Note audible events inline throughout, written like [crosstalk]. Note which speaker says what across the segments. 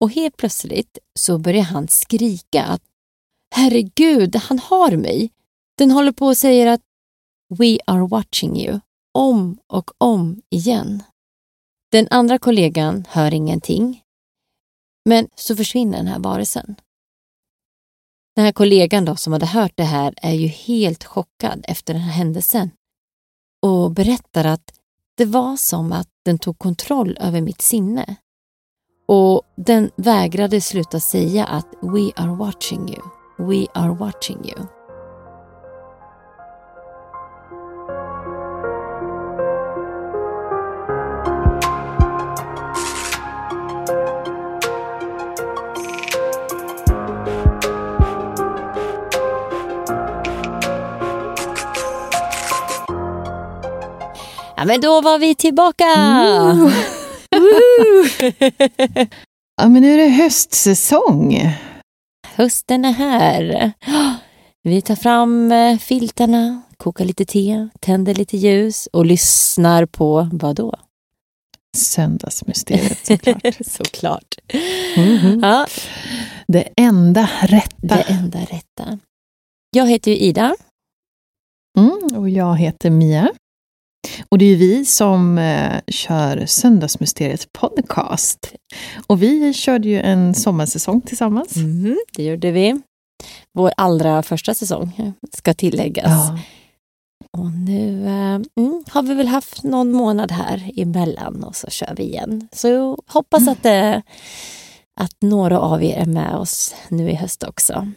Speaker 1: Och helt plötsligt så börjar han skrika att herregud, han har mig. Den håller på och säger att We are watching you om och om igen. Den andra kollegan hör ingenting. Men så försvinner den här varelsen. Den här kollegan då som hade hört det här är ju helt chockad efter den här händelsen och berättar att det var som att den tog kontroll över mitt sinne. Och den vägrade sluta säga att We are watching you. We are watching you. Men då var vi tillbaka! Mm. [laughs]
Speaker 2: Ja, men nu är det höstsäsong.
Speaker 1: Hösten är här. Vi tar fram eh, filtarna, kokar lite te, tänder lite ljus och lyssnar på vad då?
Speaker 2: Söndagsmysteriet [laughs] såklart.
Speaker 1: Såklart.
Speaker 2: Mhm.
Speaker 1: Ja,
Speaker 2: Det enda rätta.
Speaker 1: det enda rätta. Jag heter ju Ida.
Speaker 2: Mm, och jag heter Mia. Och det är ju vi som eh, kör Söndagsmysteriet podcast. Och vi körde ju en sommarsäsong tillsammans.
Speaker 1: Mhm, det gjorde vi. Vår allra första säsong ska tilläggas.
Speaker 2: Ja.
Speaker 1: Och nu eh, mm, har vi väl haft någon månad här emellan och så kör vi igen. Så jag hoppas att, det, att några av er är med oss nu i höst också.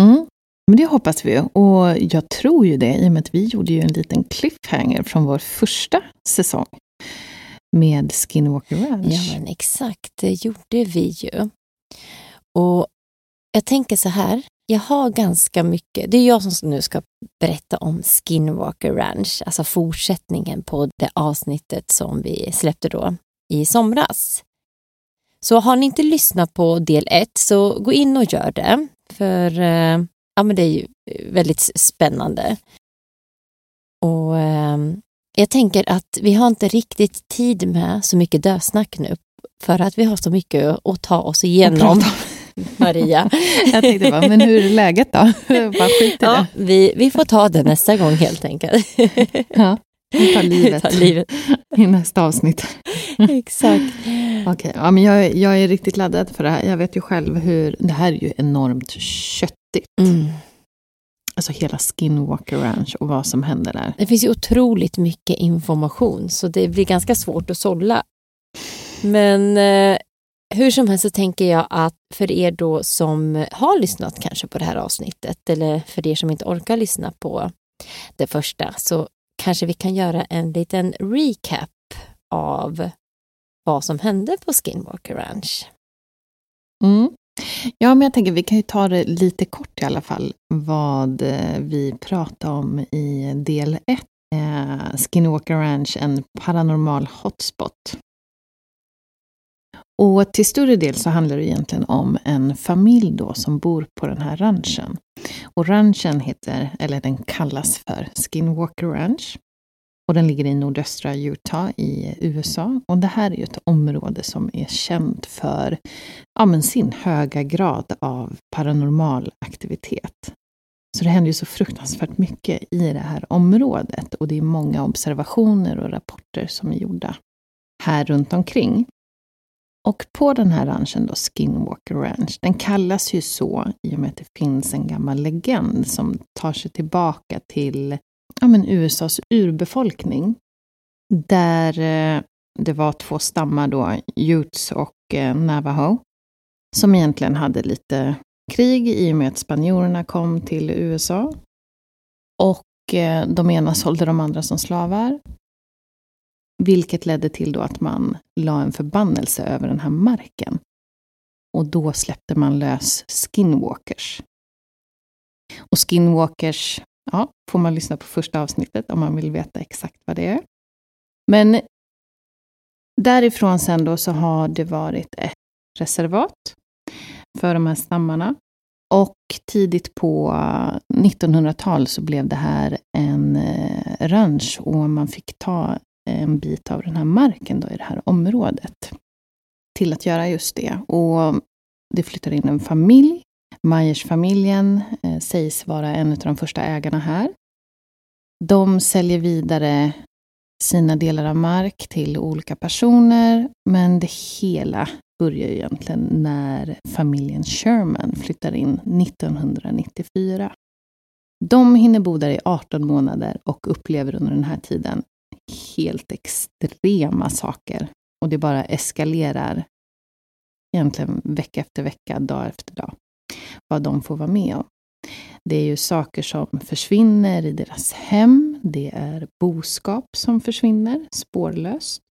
Speaker 2: Mm. Men det hoppas vi. Och jag tror ju det, i och med att vi gjorde ju en liten cliffhanger från vår första säsong med Skinwalker Ranch.
Speaker 1: Ja, men exakt, det gjorde vi ju. Och jag tänker så här, jag har ganska mycket, det är jag som nu ska berätta om Skinwalker Ranch, alltså fortsättningen på det avsnittet som vi släppte då i somras. Så har ni inte lyssnat på del ett så gå in och gör det, för eh, ja, men det är ju väldigt spännande. Och eh, jag tänker att vi har inte riktigt tid med så mycket dösnack nu för att vi har så mycket att ta oss igenom. [laughs] Maria. [laughs]
Speaker 2: Jag tänkte bara, men hur är läget då? bara skit i
Speaker 1: Ja,
Speaker 2: det.
Speaker 1: vi, vi får ta det nästa gång helt enkelt. [laughs]
Speaker 2: Ja, vi tar livet
Speaker 1: Ta livet.
Speaker 2: i nästa avsnitt.
Speaker 1: Exakt.
Speaker 2: Okej, ja, men jag, jag är riktigt laddad för det här. Jag vet ju själv hur, det här är ju enormt köttigt.
Speaker 1: Mm.
Speaker 2: Alltså hela Skinwalker Ranch och vad som händer där.
Speaker 1: Det finns ju otroligt mycket information så det blir ganska svårt att sålla. Men eh, hur som helst så tänker jag att för er då som har lyssnat kanske på det här avsnittet eller för er som inte orkar lyssna på det första så kanske vi kan göra en liten recap av vad som hände på Skinwalker Ranch.
Speaker 2: Mm. Ja, men jag tänker vi kan ju ta det lite kort i alla fall, vad eh, vi pratade om i del 1. Eh, Skinwalker Ranch, en paranormal hotspot. Och till större del så handlar det egentligen om en familj då som bor på den här ranchen. Och ranchen heter, eller den kallas för Skinwalker Ranch. Och den ligger i nordöstra Utah i USA. Och det här är ju ett område som är känt för ja, men sin höga grad av paranormal aktivitet. Så det händer ju så fruktansvärt mycket i det här området och det är många observationer och rapporter som är gjorda här runt omkring. Och på den här ranchen då, Skinwalker Ranch, den kallas ju så i och med att det finns en gammal legend som tar sig tillbaka till ja, men USAs urbefolkning. Där eh, det var två stammar då, Utes och eh, Navajo, som egentligen hade lite krig i och med att spanjorerna kom till USA. Och eh, de ena [laughs] sålde de andra som slavar. Vilket ledde till då att man la en förbannelse över den här marken. Och då släppte man lös skinwalkers. Och skinwalkers, ja, får man lyssna på första avsnittet om man vill veta exakt vad det är. Men därifrån sen då så har det varit ett reservat för de här stammarna. Och tidigt på 1900-tal så blev det här en eh, ranch och man fick ta en bit av den här marken då i det här området till att göra just det. Och det flyttade in en familj. Myers-familjen eh, sägs vara en av de första ägarna här. De säljer vidare sina delar av mark till olika personer, men det hela börjar egentligen när familjen Sherman flyttar in 1994. De hinner bo där i 18 månader och upplever under den här tiden helt extrema saker. Och det bara eskalerar egentligen vecka efter vecka, dag efter dag. Vad de får vara med om. Det är ju saker som försvinner i deras hem. Det är boskap som försvinner spårlöst.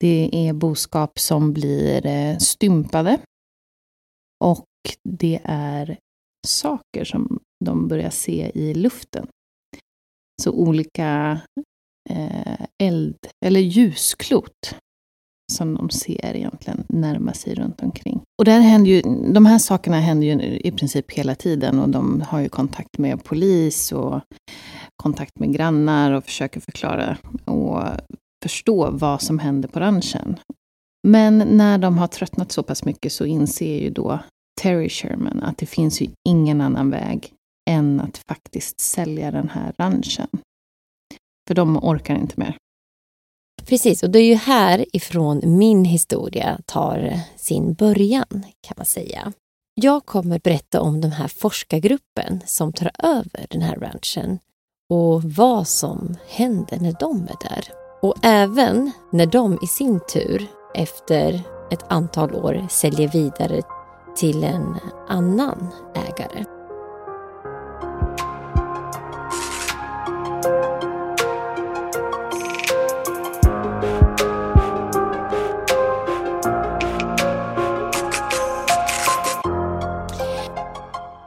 Speaker 2: Det är boskap som blir eh, stympade. Och det är saker som de börjar se i luften. Så olika eh, eld eller ljusklot som de ser egentligen närma sig runt omkring. Och där händer ju, de här sakerna händer ju i princip hela tiden och de har ju kontakt med polis och kontakt med grannar och försöker förklara och förstå vad som händer på ranchen. Men när de har tröttnat så pass mycket så inser ju då Terry Sherman att det finns ju ingen annan väg än att faktiskt sälja den här ranchen. För de orkar inte mer.
Speaker 1: Precis, och det är ju härifrån min historia tar sin början kan man säga. Jag kommer berätta om den här forskargruppen som tar över den här ranchen och vad som händer när de är där. Och även när de i sin tur efter ett antal år säljer vidare till en annan ägare.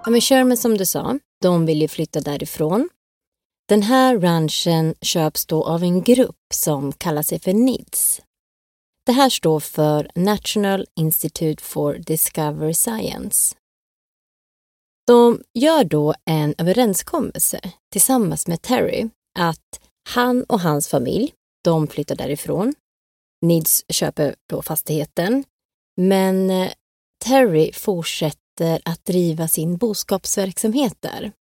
Speaker 1: Ja, men Sherman som du sa, de vill ju flytta därifrån. Den här ranchen köps då av en grupp som kallar sig för NIDS. Det här står för National Institute for Discovery Science. De gör då en överenskommelse tillsammans med Terry att han och hans familj, de flyttar därifrån. NIDS köper då fastigheten, men eh, Terry fortsätter fortsätter att driva sin boskapsverksamhet där.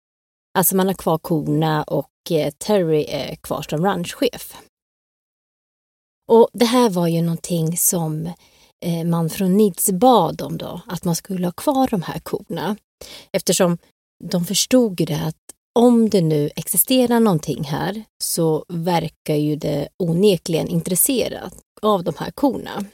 Speaker 1: Alltså man har kvar korna och eh, Terry är kvar som ranchchef. Och det här var ju någonting som eh, man från Nids bad om då, att man skulle ha kvar de här korna. Eftersom de förstod ju det att om det nu existerar någonting här så verkar ju det onekligen intresserat av de här korna.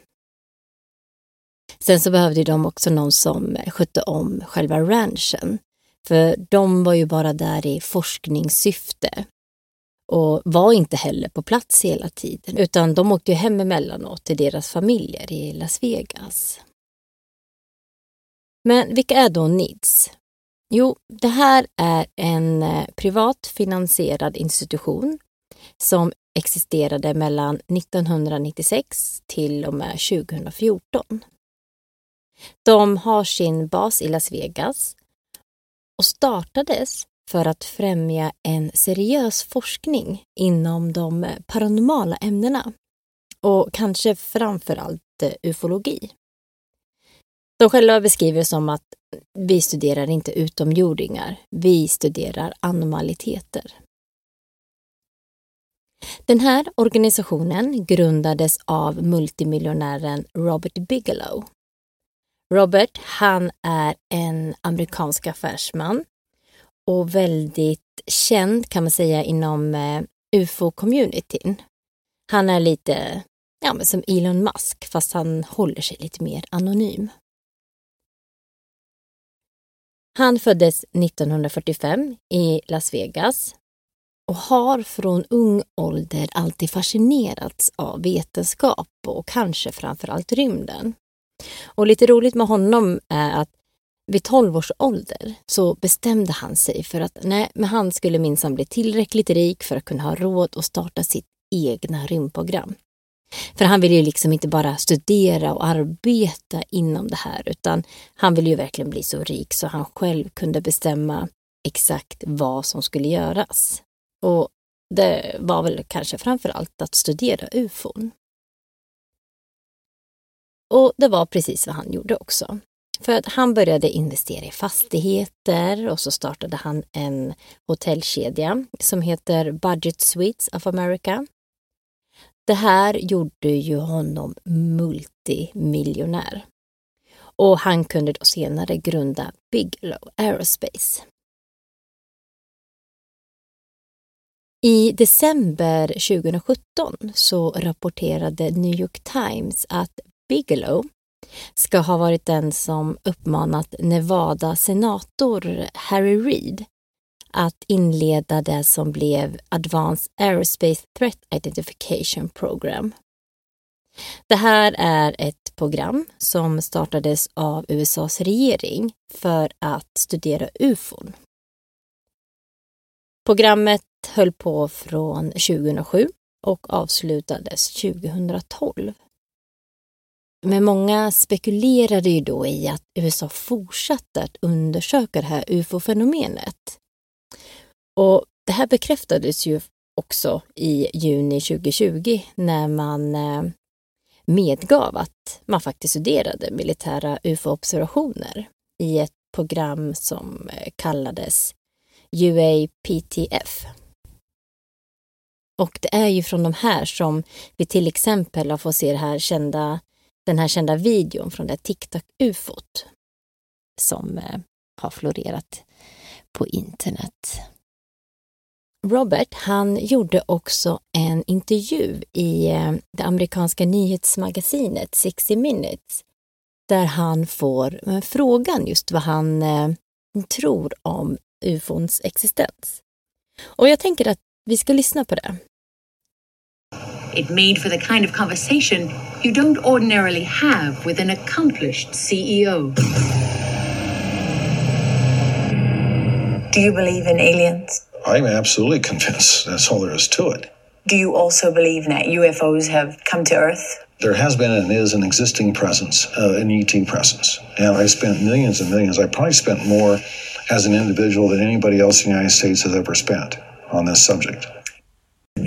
Speaker 1: Sen så behövde de också någon som skötte om själva ranchen. För de var ju bara där i forskningssyfte och var inte heller på plats hela tiden utan de åkte hem emellanåt till deras familjer i Las Vegas. Men vilka är då NIDS? Jo, det här är en eh, privat finansierad institution som existerade mellan 1996 till och med 2014. De har sin bas i Las Vegas och startades för att främja en seriös forskning inom de paranormala ämnena och kanske framför allt eh, ufologi. De själva beskriver det som att vi studerar inte utomjordingar, vi studerar anomaliteter. Den här organisationen grundades av multimiljonären Robert Bigelow. Robert, han är en amerikansk affärsman och väldigt känd kan man säga inom eh, ufo-communityn. Han är lite ja, men som Elon Musk fast han håller sig lite mer anonym. Han föddes 1945 i Las Vegas och har från ung ålder alltid fascinerats av vetenskap och kanske framförallt rymden. Och lite roligt med honom är att vid 12 års ålder så bestämde han sig för att nej, men han skulle minsann bli tillräckligt rik för att kunna ha råd att starta sitt egna rymdprogram. För han vill ju liksom inte bara studera och arbeta inom det här utan han vill ju verkligen bli så rik så han själv kunde bestämma exakt vad som skulle göras. Och det var väl kanske framför allt att studera ufon. Och det var precis vad han gjorde också. För att han började investera i fastigheter och så startade han en hotellkedja som heter Budget Suites of America. Det här gjorde ju honom multimiljonär. Och han kunde då senare grunda Bigelow Aerospace. I december 2017 så rapporterade New York Times att Bigelow ska ha varit den som uppmanat Nevada senator Harry Reid att inleda det som blev Advanced Aerospace Threat Identification Program. Det här är ett program som startades av USAs regering för att studera ufon. Programmet höll på från 2007 och avslutades 2012. Men många spekulerade ju då i att USA fortsatte att undersöka det här ufo-fenomenet. Och det här bekräftades ju också i juni 2020 när man eh, medgav att man faktiskt studerade militära ufo-observationer i ett program som eh, kallades UAPTF. Och det är ju från de här som vi till exempel har fått se det här kända, den här kända videon från det TikTok-ufot som eh, har florerat på internet. Robert, han gjorde också en intervju i eh, det amerikanska nyhetsmagasinet 60 minutes där han får eh, frågan just vad han tror om ufons existens. Och jag tänker att vi ska lyssna på det.
Speaker 3: It made for the kind of conversation you don't ordinarily have with an accomplished CEO.
Speaker 4: Do you believe in aliens?
Speaker 5: I'm absolutely convinced. That's all there is to it.
Speaker 4: Do you also believe that UFOs have come to Earth?
Speaker 5: There has been and is an existing presence, uh, an ET presence. And I spent millions and millions. I probably spent more as an individual than anybody else in the United States has ever spent on this subject.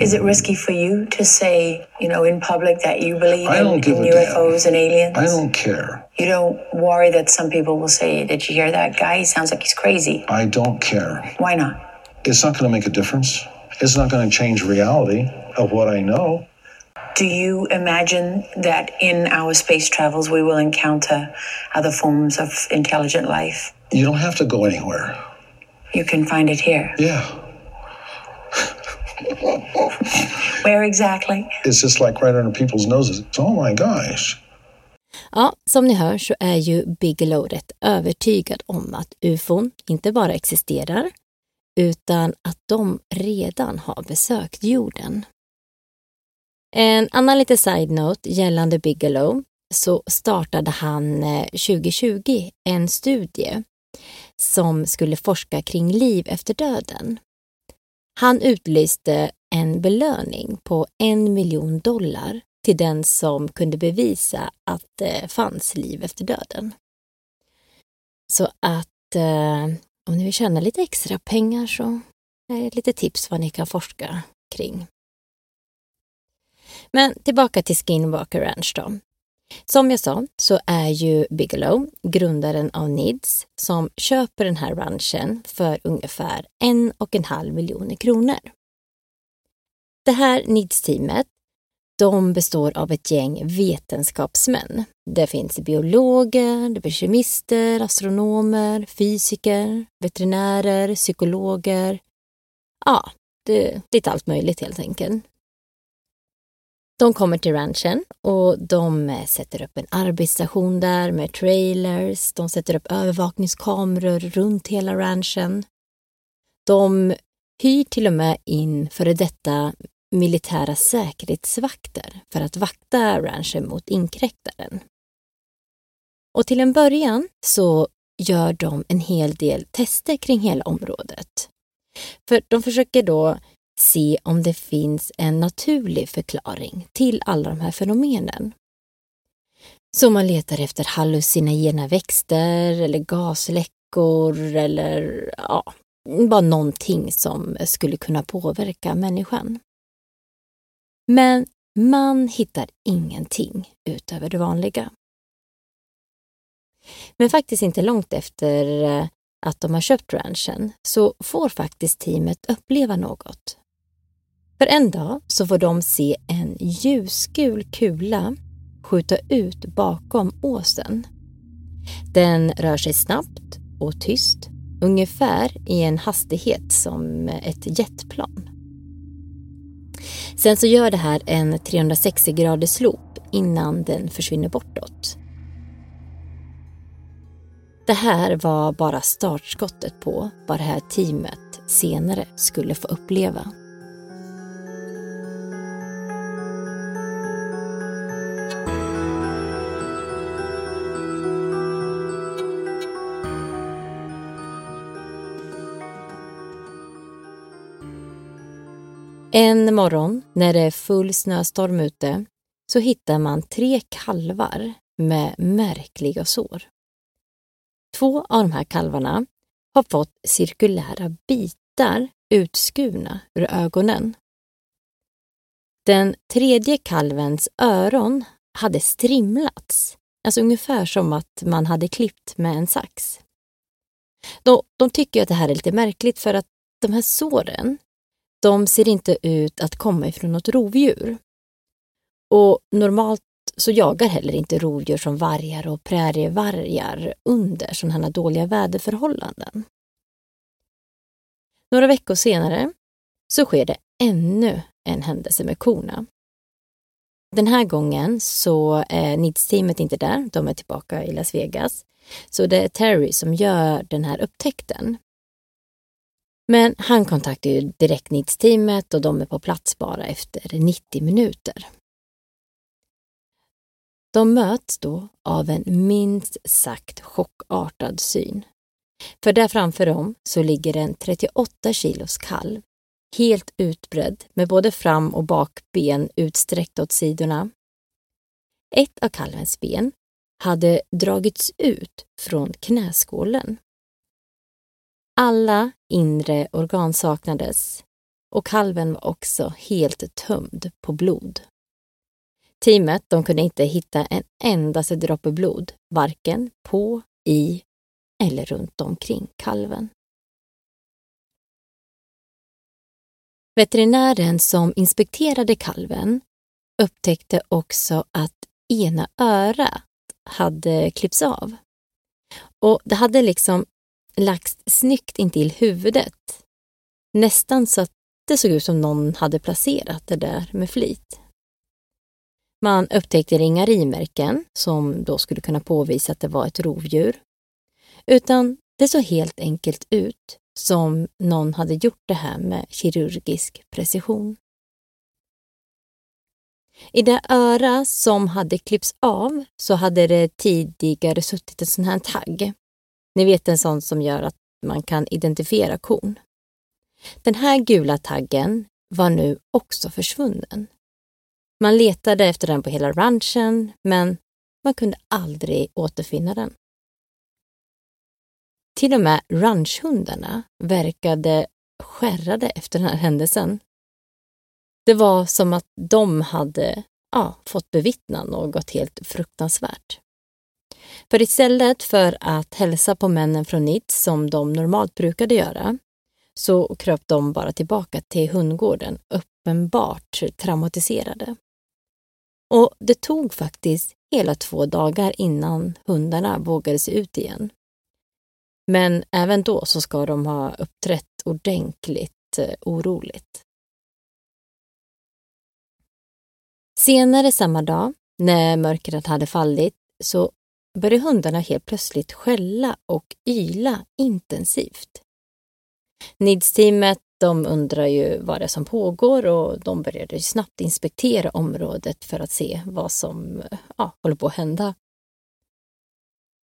Speaker 4: Is it risky for you to say, you know, in public that you believe
Speaker 5: I
Speaker 4: in, in UFOs
Speaker 5: damn.
Speaker 4: and aliens?
Speaker 5: I don't care.
Speaker 4: You don't worry that some people will say, Did you hear that guy? He sounds like he's crazy.
Speaker 5: I don't care.
Speaker 4: Why not?
Speaker 5: It's not going to make a difference. It's not going to change reality of what I know.
Speaker 4: Do you imagine that in our space travels we will encounter other forms of intelligent life?
Speaker 5: You don't have to go anywhere.
Speaker 4: You can find it here.
Speaker 5: Yeah.
Speaker 4: Where exactly?
Speaker 5: It's just like right under people's noses. Oh my gosh.
Speaker 1: Ja, som ni hör så är ju Bigelow rätt övertygad om att ufon inte bara existerar, utan att de redan har besökt jorden. En annan liten side-note gällande Bigelow så startade han 2020 eh, en studie som skulle forska kring liv efter döden. Han utlyste en belöning på en miljon dollar till den som kunde bevisa att det fanns liv efter döden. Så att eh, om ni vill tjäna lite extra pengar så är det lite tips vad ni kan forska kring. Men tillbaka till Skinwalker Ranch då. Som jag sa så är ju Bigelow grundaren av NIDS som köper den här ranchen för ungefär en och en halv miljoner kronor. Det här NIDS-teamet de består av ett gäng vetenskapsmän. Det finns biologer, det finns kemister, astronomer, fysiker, veterinärer, psykologer. Ja, det är lite allt möjligt helt enkelt. De kommer till ranchen och de eh, sätter upp en arbetsstation där med trailers. De sätter upp övervakningskameror runt hela ranchen. De hyr till och med in före detta militära säkerhetsvakter för att vakta ranchen mot inkräktaren. Och till en början så gör de en hel del tester kring hela området. För de försöker då se om det finns en naturlig förklaring till alla de här fenomenen. Så man letar efter hallucinogena växter eller gasläckor eller ja, bara någonting som skulle kunna påverka människan. Men man hittar ingenting utöver det vanliga. Men faktiskt inte långt efter eh, att de har köpt ranchen så får faktiskt teamet uppleva något. För en dag så får de se en ljusgul kula skjuta ut bakom åsen. Den rör sig snabbt och tyst, ungefär i en hastighet som ett jetplan. Sen så gör det här en 360 graders loop innan den försvinner bortåt. Det här var bara startskottet på vad det här teamet senare skulle få uppleva. En morgon när det är full snöstorm ute så hittar man tre kalvar med märkliga sår. Två av de här kalvarna har fått cirkulära bitar utskurna ur ögonen. Den tredje kalvens öron hade strimlats, alltså ungefär som att man hade klippt med en sax. De, de tycker att det här är lite märkligt för att de här såren de ser inte ut att komma ifrån något rovdjur. Och normalt så jagar heller inte rovdjur som vargar och prärievargar under sådana här dåliga väderförhållanden. Några veckor senare så sker det ännu en händelse med korna. Den här gången så är NIDS-teamet inte där, de är tillbaka i Las Vegas. Så det är Terry som gör den här upptäckten. Men han kontaktar ju direktnitsteamet och de är på plats bara efter 90 minuter. De möts då av en minst sagt chockartad syn. För där framför dem så ligger en 38 kilos kalv, helt utbredd med både fram och bakben utsträckta åt sidorna. Ett av kalvens ben hade dragits ut från knäskålen alla inre organ saknades och kalven var också helt tömd på blod. Teamet de kunde inte hitta en endaste droppe blod, varken på, i eller runt omkring kalven. Veterinären som inspekterade kalven upptäckte också att ena örat hade klippts av. Och det hade liksom lagts snyggt intill huvudet. Nästan så att det såg ut som någon hade placerat det där med flit. Man upptäckte inga rimärken som då skulle kunna påvisa att det var ett rovdjur. Utan det såg helt enkelt ut som någon hade gjort det här med kirurgisk precision. I det öra som hade klippts av så hade det tidigare suttit en sån här tagg ni vet en sån som gör att man kan identifiera kon. Den här gula taggen var nu också försvunnen. Man letade efter den på hela ranchen, men man kunde aldrig återfinna den. Till och med ranchhundarna verkade skärrade efter den här händelsen. Det var som att de hade ja, fått bevittna något helt fruktansvärt. För istället för att hälsa på männen från Nitz som de normalt brukade göra så kröp de bara tillbaka till hundgården uppenbart traumatiserade. Och det tog faktiskt hela två dagar innan hundarna vågade sig ut igen. Men även då så ska de ha uppträtt ordentligt eh, oroligt. Senare samma dag, när mörkret hade fallit, så började hundarna helt plötsligt skälla och yla intensivt. NIDS-teamet de undrar ju vad det är som pågår och de började snabbt inspektera området för att se vad som ja, håller på att hända.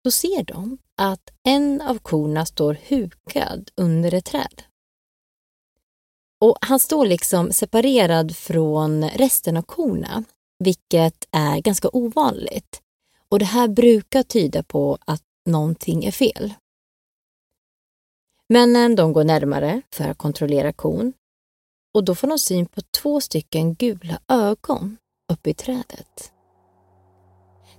Speaker 1: Då ser de att en av korna står hukad under ett träd. Och Han står liksom separerad från resten av korna, vilket är ganska ovanligt. Och Det här brukar tyda på att någonting är fel. Männen de går närmare för att kontrollera kon och då får de syn på två stycken gula ögon uppe i trädet.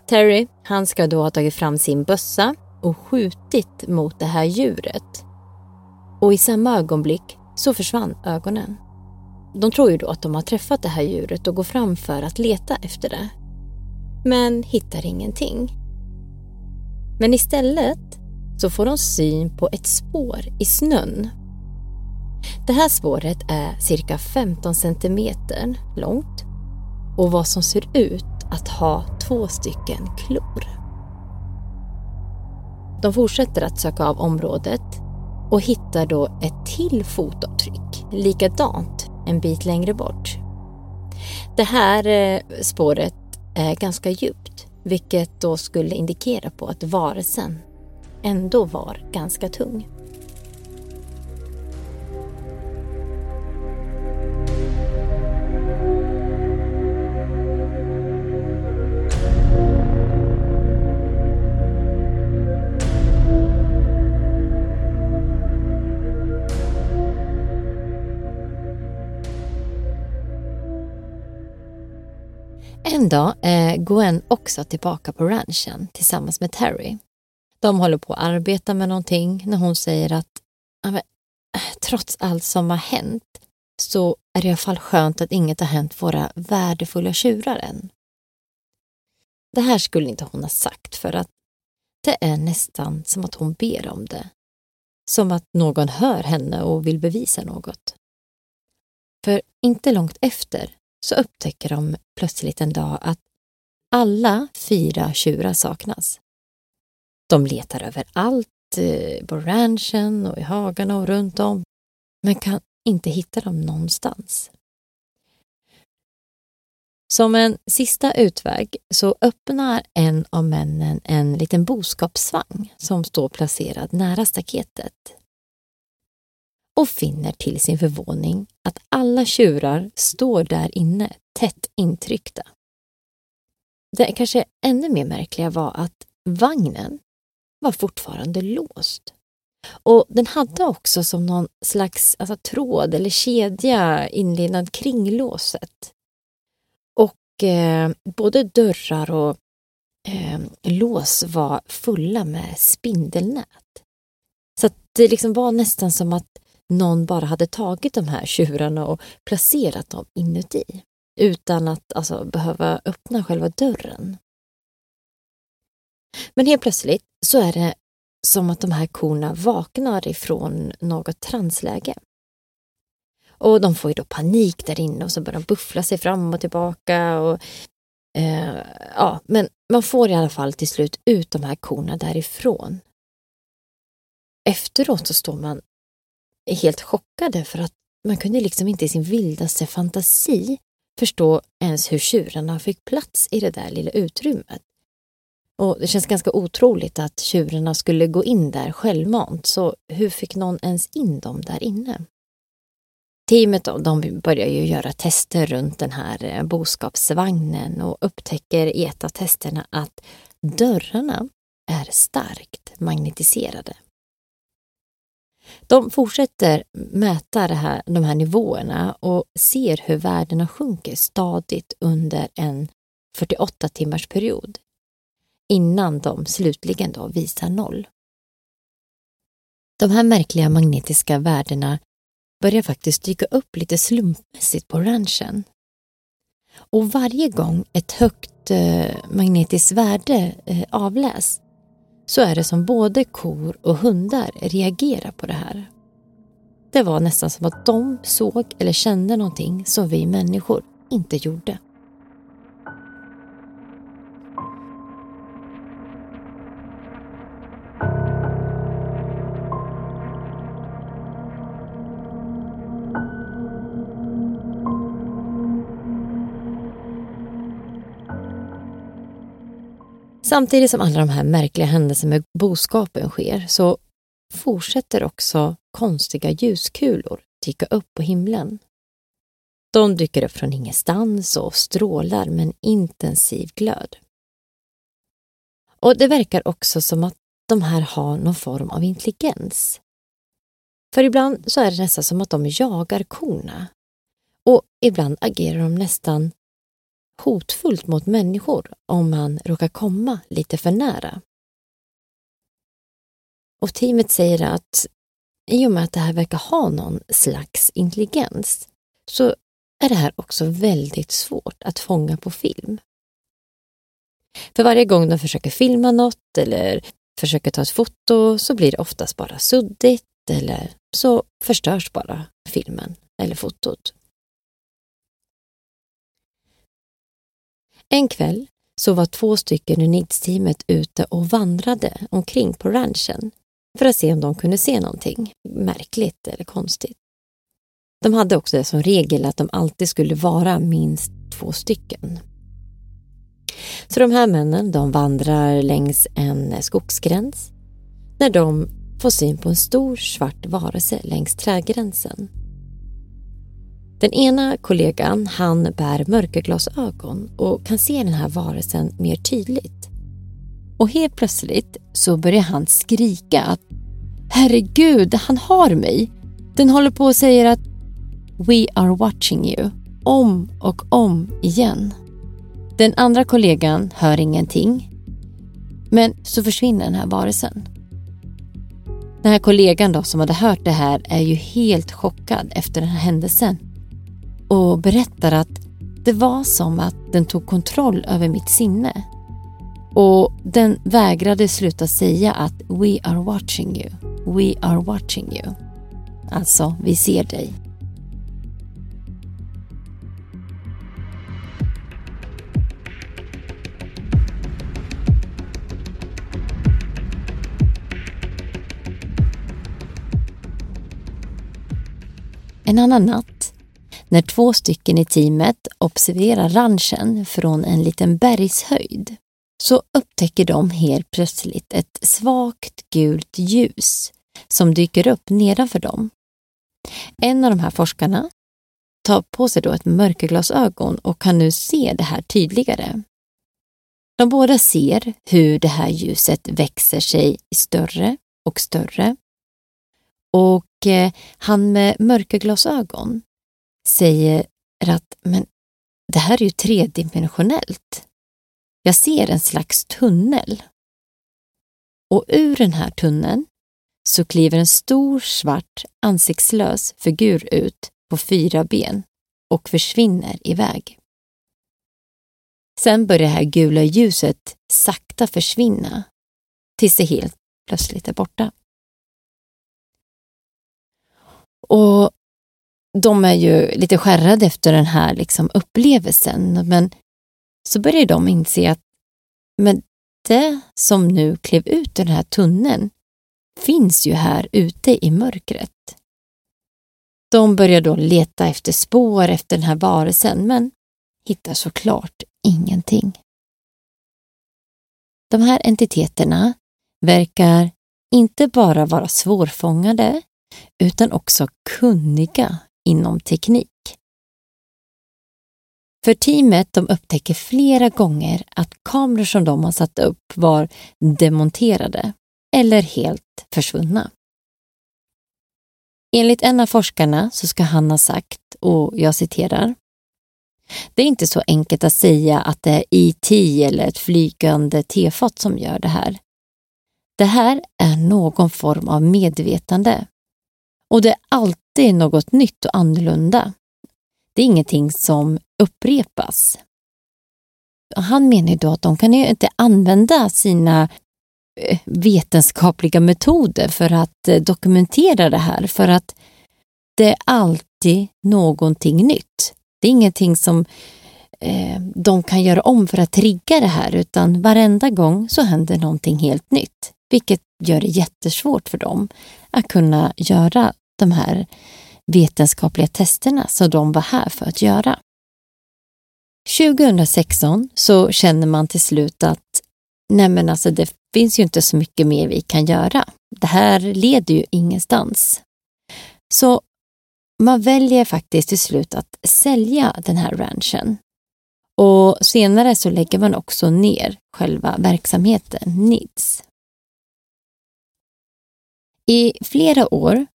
Speaker 1: Terry, han ska då ha tagit fram sin bössa och skjutit mot det här djuret. Och i samma ögonblick så försvann ögonen. De tror ju då att de har träffat det här djuret och går fram för att leta efter det. Men hittar ingenting. Men istället så får de syn på ett spår i snön. Det här spåret är cirka 15 centimeter långt och vad som ser ut att ha två stycken klor. De fortsätter att söka av området och hittar då ett till fotavtryck, likadant en bit längre bort. Det här eh, spåret Eh, ganska djupt, vilket då skulle indikera på att varelsen ändå var ganska tung. Eh, en dag är Gwen också tillbaka på ranchen tillsammans med Terry de håller på att arbeta med någonting när hon säger att eh, trots allt som har hänt så är det i alla fall skönt att inget har hänt våra värdefulla tjurar än. Det här skulle inte hon ha sagt för att det är nästan som att hon ber om det. Som att någon hör henne och vill bevisa något. För inte långt efter så upptäcker de plötsligt en dag att alla fyra tjurar saknas. De letar överallt, eh, på ranchen och i hagarna och runt om, men kan inte hitta dem någonstans. Som en sista utväg så öppnar en av männen en liten boskapsvagn som står placerad nära staketet och finner till sin förvåning att alla tjurar står där inne tätt intryckta. Det kanske ännu mer märkliga var att vagnen var fortfarande låst. Och den hade också som någon slags alltså, tråd eller kedja inlindad kring låset. Och eh, både dörrar och eh, lås var fulla med spindelnät. Så det liksom var nästan som att någon bara hade tagit de här tjurarna och placerat dem inuti utan att alltså, behöva öppna själva dörren. Men helt plötsligt så är det som att de här korna vaknar ifrån något transläge. Och de får ju då panik där inne och så börjar de buffla sig fram och tillbaka. Och, eh, ja, men man får i alla fall till slut ut de här korna därifrån. Efteråt så står man helt chockade för att man kunde liksom inte i sin vildaste fantasi förstå ens hur tjurarna fick plats i det där lilla utrymmet. Och det känns ganska otroligt att tjurarna skulle gå in där självmant, så hur fick någon ens in dem där inne? Teamet då, de börjar ju göra tester runt den här eh, boskapsvagnen och upptäcker i ett av testerna att dörrarna är starkt magnetiserade. De fortsätter mäta det här, de här nivåerna och ser hur värdena sjunker stadigt under en 48 timmars period innan de slutligen då visar noll. De här märkliga magnetiska värdena börjar faktiskt dyka upp lite slumpmässigt på ranchen. Och varje gång ett högt eh, magnetiskt värde eh, avläs så är det som både kor och hundar reagerar på det här. Det var nästan som att de såg eller kände någonting som vi människor inte gjorde. Samtidigt som alla de här märkliga händelserna med boskapen sker så fortsätter också konstiga ljuskulor dyka upp på himlen. De dyker upp från ingenstans och strålar med en intensiv glöd. Och det verkar också som att de här har någon form av intelligens. För ibland så är det nästan som att de jagar korna. Och ibland agerar de nästan hotfullt mot människor om man råkar komma lite för nära. Och teamet säger att i och med att det här verkar ha någon slags intelligens så är det här också väldigt svårt att fånga på film. För varje gång de försöker filma något eller försöker ta ett foto så blir det oftast bara suddigt eller så förstörs bara filmen eller fotot. En kväll så var två stycken ur NIDS-teamet ute och vandrade omkring på ranchen för att se om de kunde se någonting märkligt eller konstigt. De hade också det som regel att de alltid skulle vara minst två stycken. Så de här männen de vandrar längs en skogsgräns när de får syn på en stor svart varelse längs trädgränsen. Den ena kollegan han bär mörkerglasögon och kan se den här varelsen mer tydligt. Och helt plötsligt så börjar han skrika att Herregud, han har mig. Den håller på och säger att We are watching you. Om och om igen. Den andra kollegan hör ingenting. Men så försvinner den här varelsen. Den här kollegan då som hade hört det här är ju helt chockad efter den här händelsen och berättar att det var som att den tog kontroll över mitt sinne. Och den vägrade sluta säga att We are watching you. We are watching you. Alltså, vi ser dig. En annan natt, när två stycken i teamet observerar ranchen från en liten bergshöjd, så upptäcker de helt plötsligt ett svagt gult ljus som dyker upp nedanför dem. En av de här forskarna tar på sig då ett mörkerglasögon och kan nu se det här tydligare. De båda ser hur det här ljuset växer sig större och större. Och eh, han med mörkerglasögon säger att men det här är ju tredimensionellt. Jag ser en slags tunnel. Och ur den här tunneln så kliver en stor svart ansiktslös figur ut på fyra ben och försvinner iväg. Sen börjar det här gula ljuset sakta försvinna tills det helt plötsligt är borta. Och de är ju lite skärrade efter den här liksom upplevelsen men så börjar de inse att men det som nu klev ut ur den här tunneln finns ju här ute i mörkret. De börjar då leta efter spår efter den här varelsen men hittar såklart ingenting. De här entiteterna verkar inte bara vara svårfångade utan också kunniga inom teknik. För teamet de upptäcker flera gånger att kameror som de har satt upp var demonterade eller helt försvunna. Enligt en av forskarna så ska han ha sagt, och jag citerar, det är inte så enkelt att säga att det är IT eller ett flygande tefat som gör det här. Det här är någon form av medvetande. Och det är alltid något nytt och annorlunda. Det är ingenting som upprepas. Han menar då att de kan ju inte använda sina eh, vetenskapliga metoder för att eh, dokumentera det här, för att det är alltid någonting nytt. Det är ingenting som eh, de kan göra om för att trigga det här, utan varenda gång så händer någonting helt nytt, vilket gör det jättesvårt för dem att kunna göra de här vetenskapliga testerna som de var här för att göra. 2016 så känner man till slut att nej men alltså det finns ju inte så mycket mer vi kan göra. Det här leder ju ingenstans. Så man väljer faktiskt till slut att sälja den här ranchen. Och senare så lägger man också ner själva verksamheten NIDS. I flera år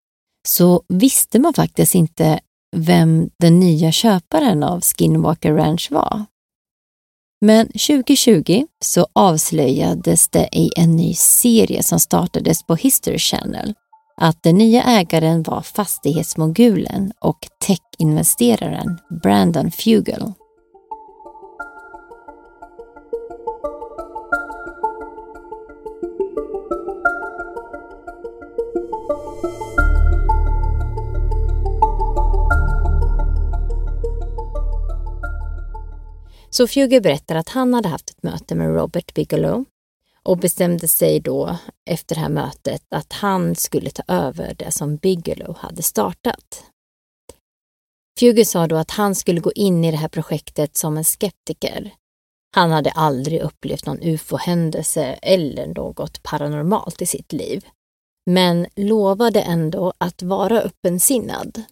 Speaker 1: så visste man faktiskt inte vem den nya köparen av Skinwalker Ranch var. Men 2020 så avslöjades det i en ny serie som startades på History Channel att den nya ägaren var fastighetsmogulen och techinvesteraren Brandon Fugel. Så Fugel berättar att han hade haft ett möte med Robert Bigelow och bestämde sig då efter det här mötet att han skulle ta över det som Bigelow hade startat. Fugel sa då att han skulle gå in i det här projektet som en skeptiker. Han hade aldrig upplevt någon ufo-händelse eller något paranormalt i sitt liv, men lovade ändå att vara öppensinnad.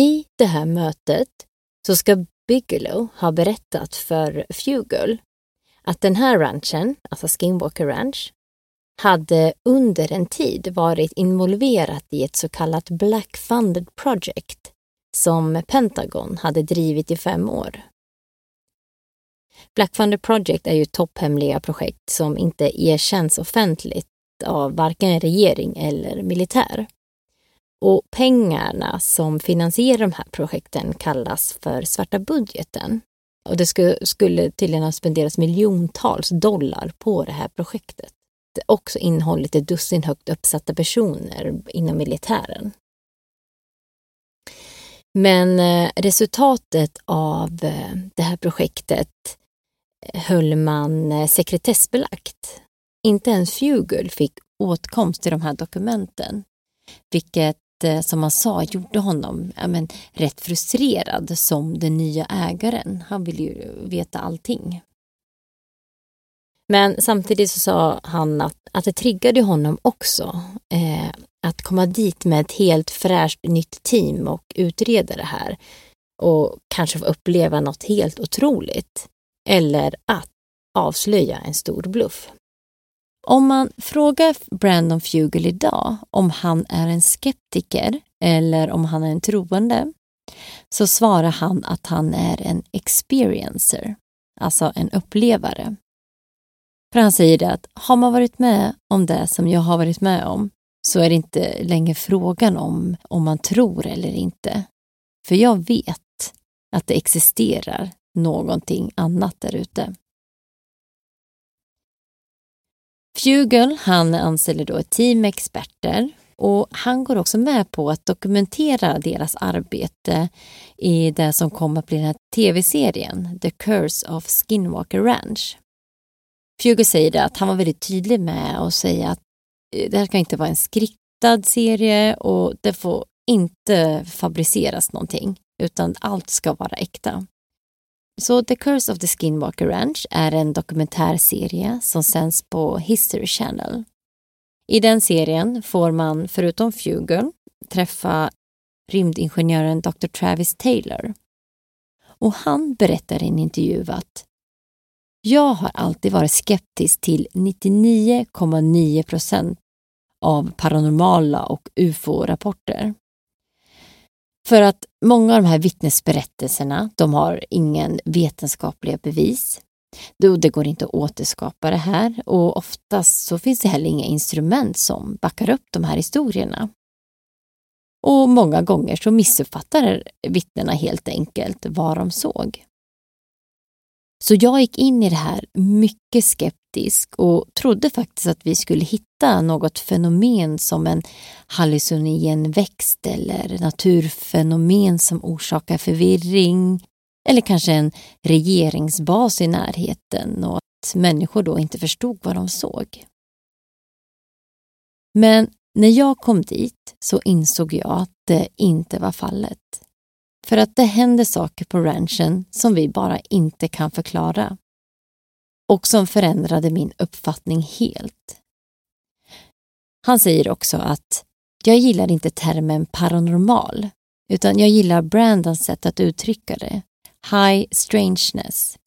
Speaker 1: I det här mötet så ska Bigelow har berättat för Fugel att den här ranchen, alltså Skinwalker Ranch, hade under en tid varit involverat i ett så kallat Black Funded Project som Pentagon hade drivit i fem år. Black Funded Project är ju topphemliga projekt som inte erkänns offentligt av varken regering eller militär. Och pengarna som finansierar de här projekten kallas för svarta budgeten. Och det skulle, skulle tydligen ha spenderats miljontals dollar på det här projektet. Det har också innehållit ett dussin högt uppsatta personer inom militären. Men eh, resultatet av eh, det här projektet eh, höll man sekretessbelagt. Inte ens Fugel fick åtkomst till de här dokumenten, vilket Eh, som han sa gjorde honom ja, men, rätt frustrerad som den nya ägaren. Han ville ju veta allting. Men samtidigt så sa han att, att det triggade honom också eh, att komma dit med ett helt fräscht nytt team och utreda det här och kanske få uppleva något helt otroligt. Eller att avslöja en stor bluff. Om man frågar Brandon Fugel idag om han är en skeptiker eller om han är en troende så svarar han att han är en experiencer, alltså en upplevare. För han säger det att har man varit med om det som jag har varit med om så är det inte längre frågan om om man tror eller inte. För jag vet att det existerar någonting annat där ute. Fugel han anställer då ett team med experter och han går också med på att dokumentera deras arbete i det som kommer att bli den här tv-serien The Curse of Skinwalker Ranch. Fugel säger att han var väldigt tydlig med att säga att eh, det här ska inte vara en skriktad serie och det får inte fabriceras någonting utan allt ska vara äkta. Så The Curse of the Skinwalker Ranch är en dokumentärserie som sänds på History Channel. I den serien får man, förutom Fugel, träffa rymdingenjören Dr. Travis Taylor. Och han berättar i en intervju att jag har alltid varit skeptisk till 99,9 procent av paranormala och ufo-rapporter. För att många av de här vittnesberättelserna, de har ingen vetenskapliga bevis. Det går inte att återskapa det här och oftast så finns det heller inga instrument som backar upp de här historierna. Och många gånger så missuppfattar vittnena helt enkelt vad de såg. Så jag gick in i det här mycket skeptisk och trodde faktiskt att vi skulle hitta något fenomen som en hallucinogen växt eller naturfenomen som orsakar förvirring eller kanske en regeringsbas i närheten och att människor då inte förstod vad de såg. Men när jag kom dit så insåg jag att det inte var fallet. För att det händer saker på ranchen som vi bara inte kan förklara. Och som förändrade min uppfattning helt. Han säger också att jag gillar inte termen paranormal utan jag gillar Brandons sätt att uttrycka det. High strangeness.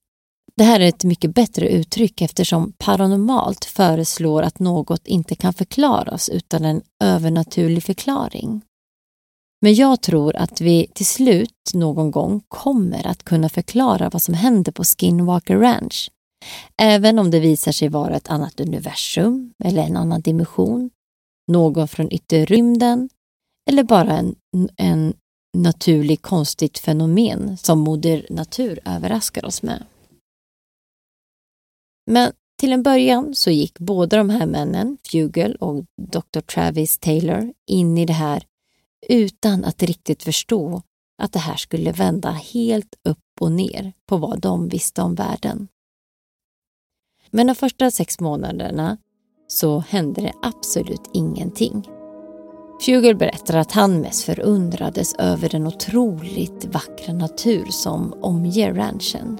Speaker 1: Det här är ett mycket bättre uttryck eftersom paranormalt föreslår att något inte kan förklaras utan en övernaturlig förklaring. Men jag tror att vi till slut någon gång kommer att kunna förklara vad som händer på Skinwalker Ranch. Även om det visar sig vara ett annat universum eller en annan dimension, någon från yttre rymden eller bara en, en naturlig konstigt fenomen som moder natur överraskar oss med. Men till en början så gick båda de här männen, Fugel och Dr. Travis Taylor, in i det här utan att riktigt förstå att det här skulle vända helt upp och ner på vad de visste om världen. Men de första sex månaderna så hände det absolut ingenting. Fugel berättar att han mest förundrades över den otroligt vackra natur som omger ranchen.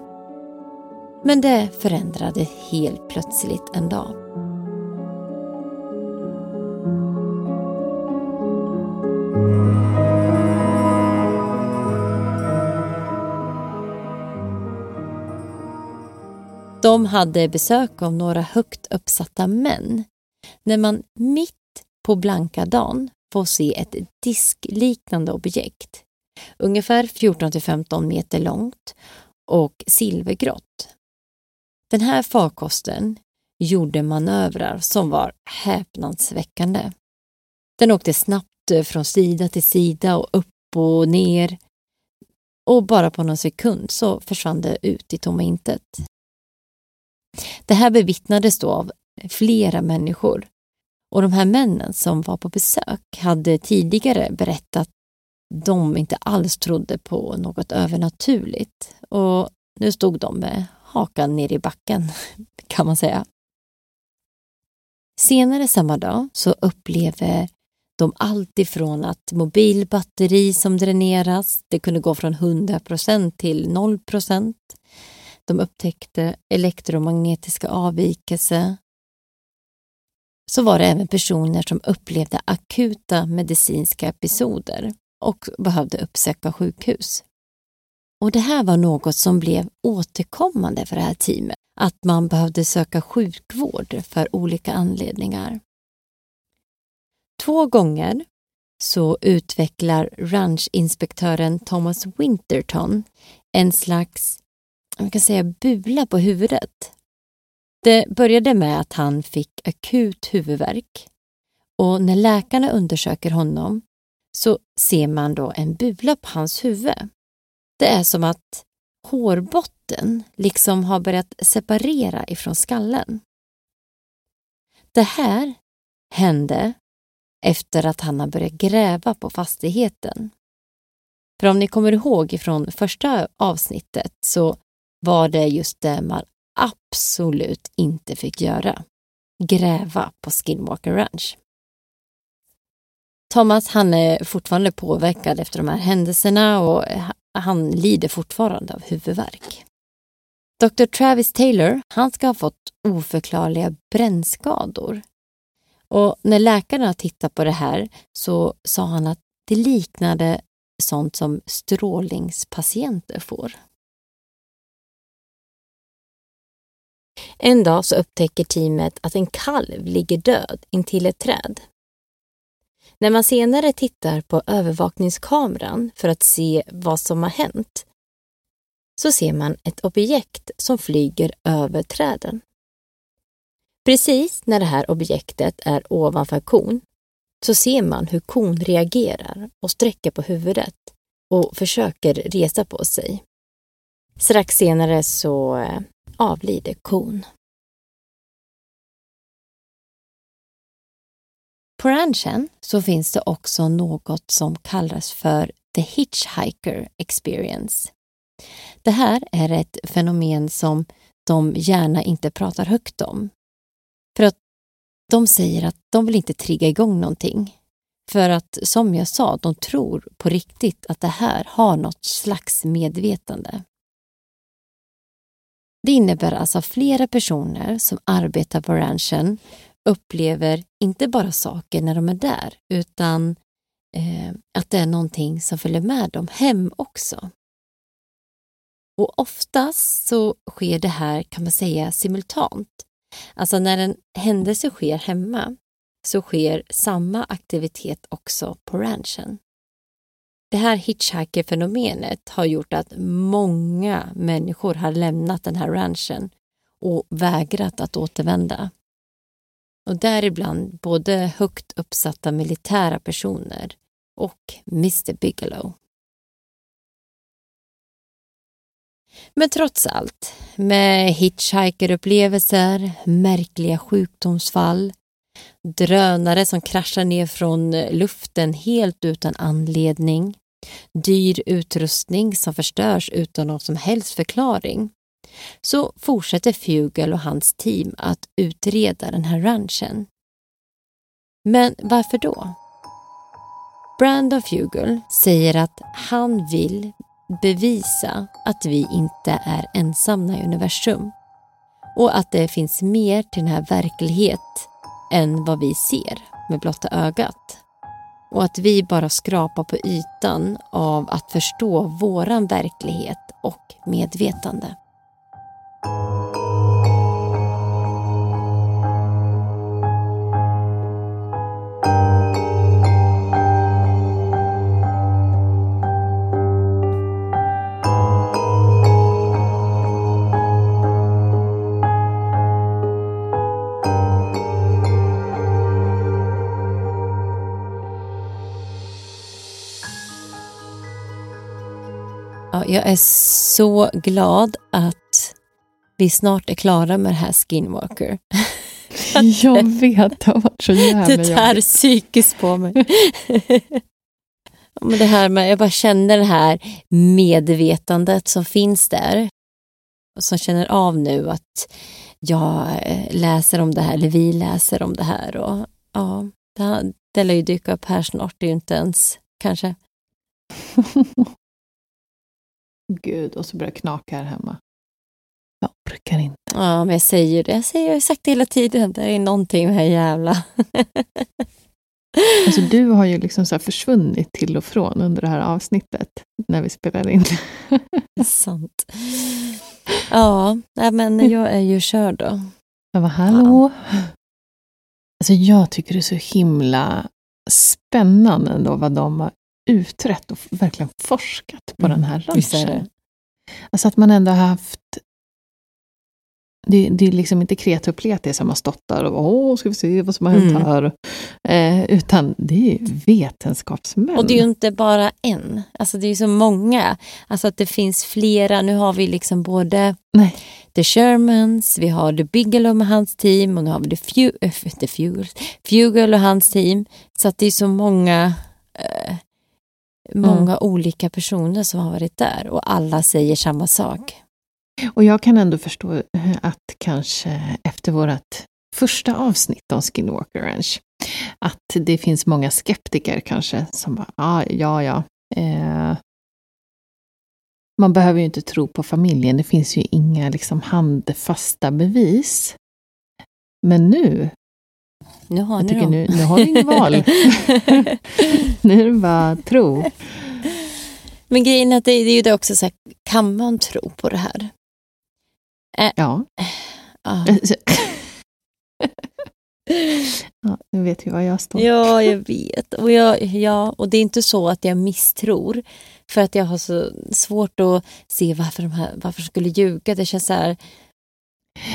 Speaker 1: Men det förändrade helt plötsligt en dag. De hade besök av några högt uppsatta män. När man mitt på blanka dagen får se ett diskliknande objekt, ungefär 14 15 meter långt och silvergrått. Den här farkosten gjorde manövrar som var häpnadsväckande. Den åkte snabbt Eh, från sida till sida och upp och ner och bara på någon sekund så försvann det ut i tomma intet. Det här bevittnades då av flera människor och de här männen som var på besök hade tidigare berättat att de inte alls trodde på något övernaturligt och nu stod de med hakan ner i backen [laughs] kan man säga. Senare samma dag så upplever de allt ifrån att mobilbatteri som dräneras, det kunde gå från 100% till 0% De upptäckte elektromagnetiska avvikelser. Så var det även personer som upplevde akuta medicinska episoder och behövde uppsöka sjukhus. Och det här var något som blev återkommande för det här teamet, att man behövde söka sjukvård för olika anledningar. Två gånger så utvecklar ranchinspektören Thomas Winterton en slags man kan säga, bula på huvudet. Det började med att han fick akut huvudvärk och när läkarna undersöker honom så ser man då en bula på hans huvud. Det är som att hårbotten liksom har börjat separera ifrån skallen. Det här hände efter att han har börjat gräva på fastigheten. För om ni kommer ihåg från första avsnittet så var det just det man absolut inte fick göra. Gräva på Skinwalker Ranch. Thomas han är fortfarande påverkad efter de här händelserna och han lider fortfarande av huvudvärk. Dr. Travis Taylor han ska ha fått oförklarliga brännskador och när läkarna tittade på det här så sa han att det liknade sånt som strålningspatienter får. En dag så upptäcker teamet att en kalv ligger död intill ett träd När man senare tittar på övervakningskameran för att se vad som har hänt så ser man ett objekt som flyger över träden. Precis när det här objektet är ovanför kon så ser man hur kon reagerar och sträcker på huvudet och försöker resa på sig. Strax senare så eh, avlider kon. På ranchen så finns det också något som kallas för the hitchhiker experience. Det här är ett fenomen som de gärna inte pratar högt om. För att de säger att de vill inte trigga igång någonting. För att som jag sa, de tror på riktigt att det här har något slags medvetande. Det innebär alltså att flera personer som arbetar på ranchen upplever inte bara saker när de är där utan eh, att det är någonting som följer med dem hem också. Och oftast så sker det här kan man säga simultant. Alltså när en händelse sker hemma så sker samma aktivitet också på ranchen. Det här hitchhiker-fenomenet har gjort att många människor har lämnat den här ranchen och vägrat att återvända. Och däribland både högt uppsatta militära personer och Mr Bigelow. Men trots allt, med hitchhikerupplevelser, märkliga sjukdomsfall, drönare som kraschar ner från luften helt utan anledning, dyr utrustning som förstörs utan någon som helst förklaring, så fortsätter Fugel och hans team att utreda den här ranchen. Men varför då? Brandon Fugel säger att han vill bevisa att vi inte är ensamma i universum och att det finns mer till den här verklighet än vad vi ser med blotta ögat. Och att vi bara skrapar på ytan av att förstå våran verklighet och medvetande. Jag är så glad att vi snart är klara med det här Skinwalker. [laughs]
Speaker 2: Jag vet, det har varit så jävla [laughs]
Speaker 1: Det tär psykiskt på mig. Men det här med, jag bara känner det här medvetandet som finns där. Som känner av nu att jag eh, läser om det här, eller vi läser om det här. Och, ja, det, det lär ju dyka upp här snart, det är ju inte ens kanske. [laughs]
Speaker 2: Gud, och så börjar det knaka här hemma. Jag orkar inte.
Speaker 1: Ja, men jag säger det. Jag, säger, jag har sagt det hela tiden. Det är någonting med det här jävla... [laughs]
Speaker 2: Alltså, du har ju liksom så försvunnit till och från under det här avsnittet när vi spelar in.
Speaker 1: Sant. Ja, men jag är ju körd då.
Speaker 2: Jag var hallå. Ja. Alltså, jag tycker det är så himla spännande ändå vad de har utrett och verkligen forskat på mm. den här ranchen. Alltså att man ändå har haft det, det, är liksom inte kreti och pleti som har stått där och åh, ska vi se vad som har hänt mm. här. Eh, utan det är vetenskapsmän.
Speaker 1: Och det är ju inte bara en, alltså det är så många. Alltså att det finns flera, nu har vi liksom både Nej. The Shermans, vi har The Bigelow med hans team och nu har vi The, Fu äh, the Fugel och hans team. Så att det är så många eh, många mm. olika personer som har varit där och alla säger samma sak.
Speaker 2: Och jag kan ändå förstå att kanske efter vårt första avsnitt om Skinwalker Ranch, att det finns många skeptiker kanske som bara, ah, ja, ja. Eh, man behöver ju inte tro på familjen, det finns ju inga liksom handfasta bevis. Men nu
Speaker 1: nu har jag ni dem.
Speaker 2: Nu, nu har ni inget val. [laughs] nu är det bara tro.
Speaker 1: Men grejen är att det, det är ju det också så här, kan man tro på det här?
Speaker 2: Äh, ja.
Speaker 1: Ah. [laughs]
Speaker 2: ja. Nu vet ju vad jag står.
Speaker 1: Ja, jag vet. Och, jag, ja, och det är inte så att jag misstror. För att jag har så svårt att se varför de här, varför skulle ljuga. Det känns så här...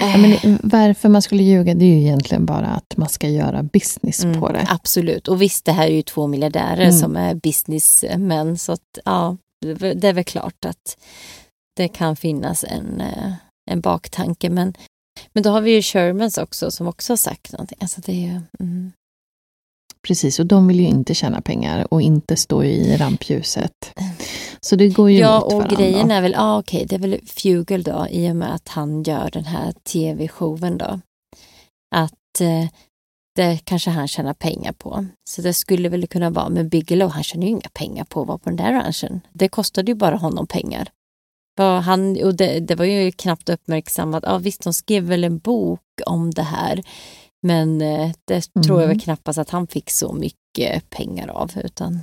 Speaker 2: Ja, men varför man skulle ljuga, det är ju egentligen bara att man ska göra business
Speaker 1: Mm,
Speaker 2: på det.
Speaker 1: Absolut. Och visst, det här är ju två miljardärer
Speaker 2: Mm.
Speaker 1: som är businessmän. Så att, ja, det är väl klart att det kan finnas en, eh, en baktanke. Men, men då har vi ju Shermans också som också har sagt någonting. Alltså det är ju, mm.
Speaker 2: Precis, och de vill ju inte tjäna pengar och inte stå i rampljuset. [laughs] Så det går ju
Speaker 1: Ja, och grejen är väl, ja okej, det är väl Fugel då i och med att han gör den här tv-showen då. Att eh, det kanske han tjänar pengar på. Så det skulle väl kunna vara, men Bigelow han tjänar ju inga pengar på att vara på den där ranchen. Det kostade ju bara honom pengar. Ja, han, och det, det var ju knappt uppmärksammat, ja visst de skrev väl en bok om det här. Men eh, det tror jag
Speaker 2: Mm.
Speaker 1: väl knappast att han fick så mycket pengar av. Utan,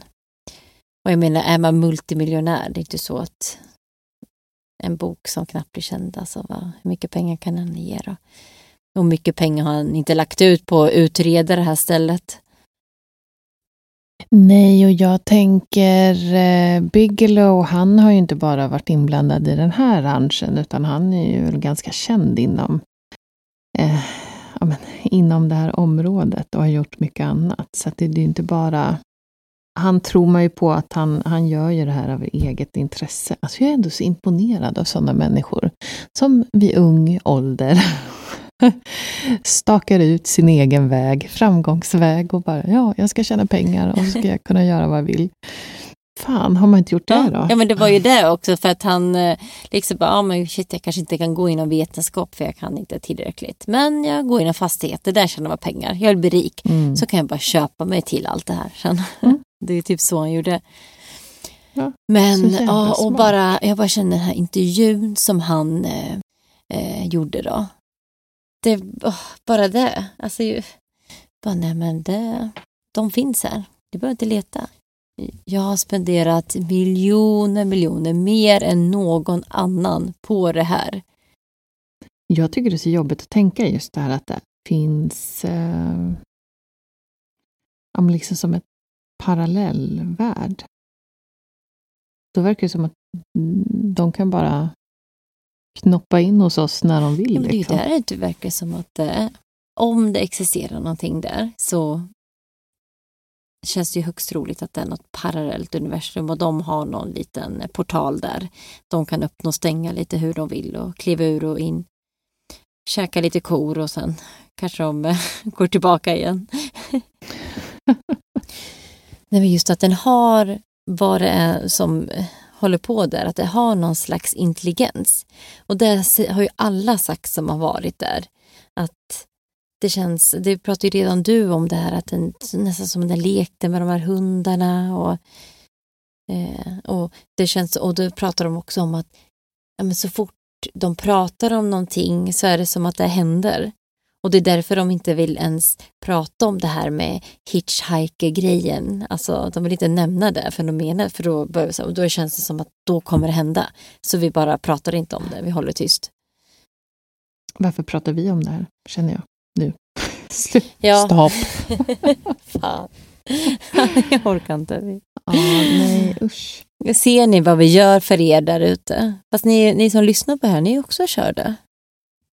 Speaker 1: och jag menar, är man multimiljonär, det är inte så att en bok som knappt blir känd, alltså vad, hur mycket pengar kan han ge då? Och hur mycket pengar har han inte lagt ut på att utreda det här stället?
Speaker 2: Nej, och jag tänker eh, Bigelow, han har ju inte bara varit inblandad i den här ranchen, utan han är ju ganska känd inom, eh, ja, men, inom det här området och har gjort mycket annat. Så att det, det är ju inte bara... Han tror man ju på att han, han gör ju det här av eget intresse. Alltså jag är ändå så imponerad av sådana människor som vid ung ålder [laughs] stakar ut sin egen väg, framgångsväg och bara ja, jag ska tjäna pengar och så ska jag kunna göra vad jag vill. Fan, har man inte gjort det då?
Speaker 1: Ja men det var ju det också för att han eh, liksom bara, ja men shit jag kanske inte kan gå inom vetenskap för jag kan inte tillräckligt. Men jag går inom fastigheter, där tjänar man pengar. Jag vill bli rik.
Speaker 2: Mm.
Speaker 1: Så kan jag bara köpa mig till allt det här sen.
Speaker 2: Mm.
Speaker 1: Det är typ så han gjorde.
Speaker 2: Ja,
Speaker 1: Men ja, och
Speaker 2: smart.
Speaker 1: bara, jag bara känner den här intervjun som han eh, eh, gjorde då. Det, åh, bara det. Alltså, ju, bara, nej men det, de finns här. Du behöver inte leta. Jag har spenderat miljoner, miljoner, mer än någon annan på det här.
Speaker 2: Jag tycker det är så jobbigt att tänka just det här att det finns eh, liksom som ett parallellvärld. Då verkar det som att de kan bara knoppa in hos oss när de vill.
Speaker 1: Ja, men det är
Speaker 2: liksom.
Speaker 1: där det verkar som att eh, om det existerar någonting där så känns det ju högst troligt att det är något parallellt universum och de har någon liten portal där. De kan öppna och stänga lite hur de vill och kliva ur och in. Käka lite kor och sen kanske de eh, [laughs] går tillbaka igen. Nej, men just att den har vad det är som eh, håller på där, att det har någon slags intelligens. Och det har ju alla sagt som har varit där. Att det känns, det pratade ju redan du om det här att den nästan som den lekte med de här hundarna och, eh, och det känns, och då pratar de också om att ja, men så fort de pratar om någonting så är det som att det händer. Och det är därför de inte vill ens prata om det här med hitchhiker-grejen. Alltså de vill inte nämna det fenomenet för då, börjar, då känns det som att då kommer det hända. Så vi bara pratar inte om det, vi håller tyst.
Speaker 2: Varför pratar vi om det här, känner jag nu. [laughs]
Speaker 1: Ja.
Speaker 2: Stopp. [laughs]
Speaker 1: Fan. [laughs] Jag orkar inte.
Speaker 2: Ja, nej, usch.
Speaker 1: Ser ni vad vi gör för er där ute? Fast ni, ni som lyssnar på det här, ni är också körda.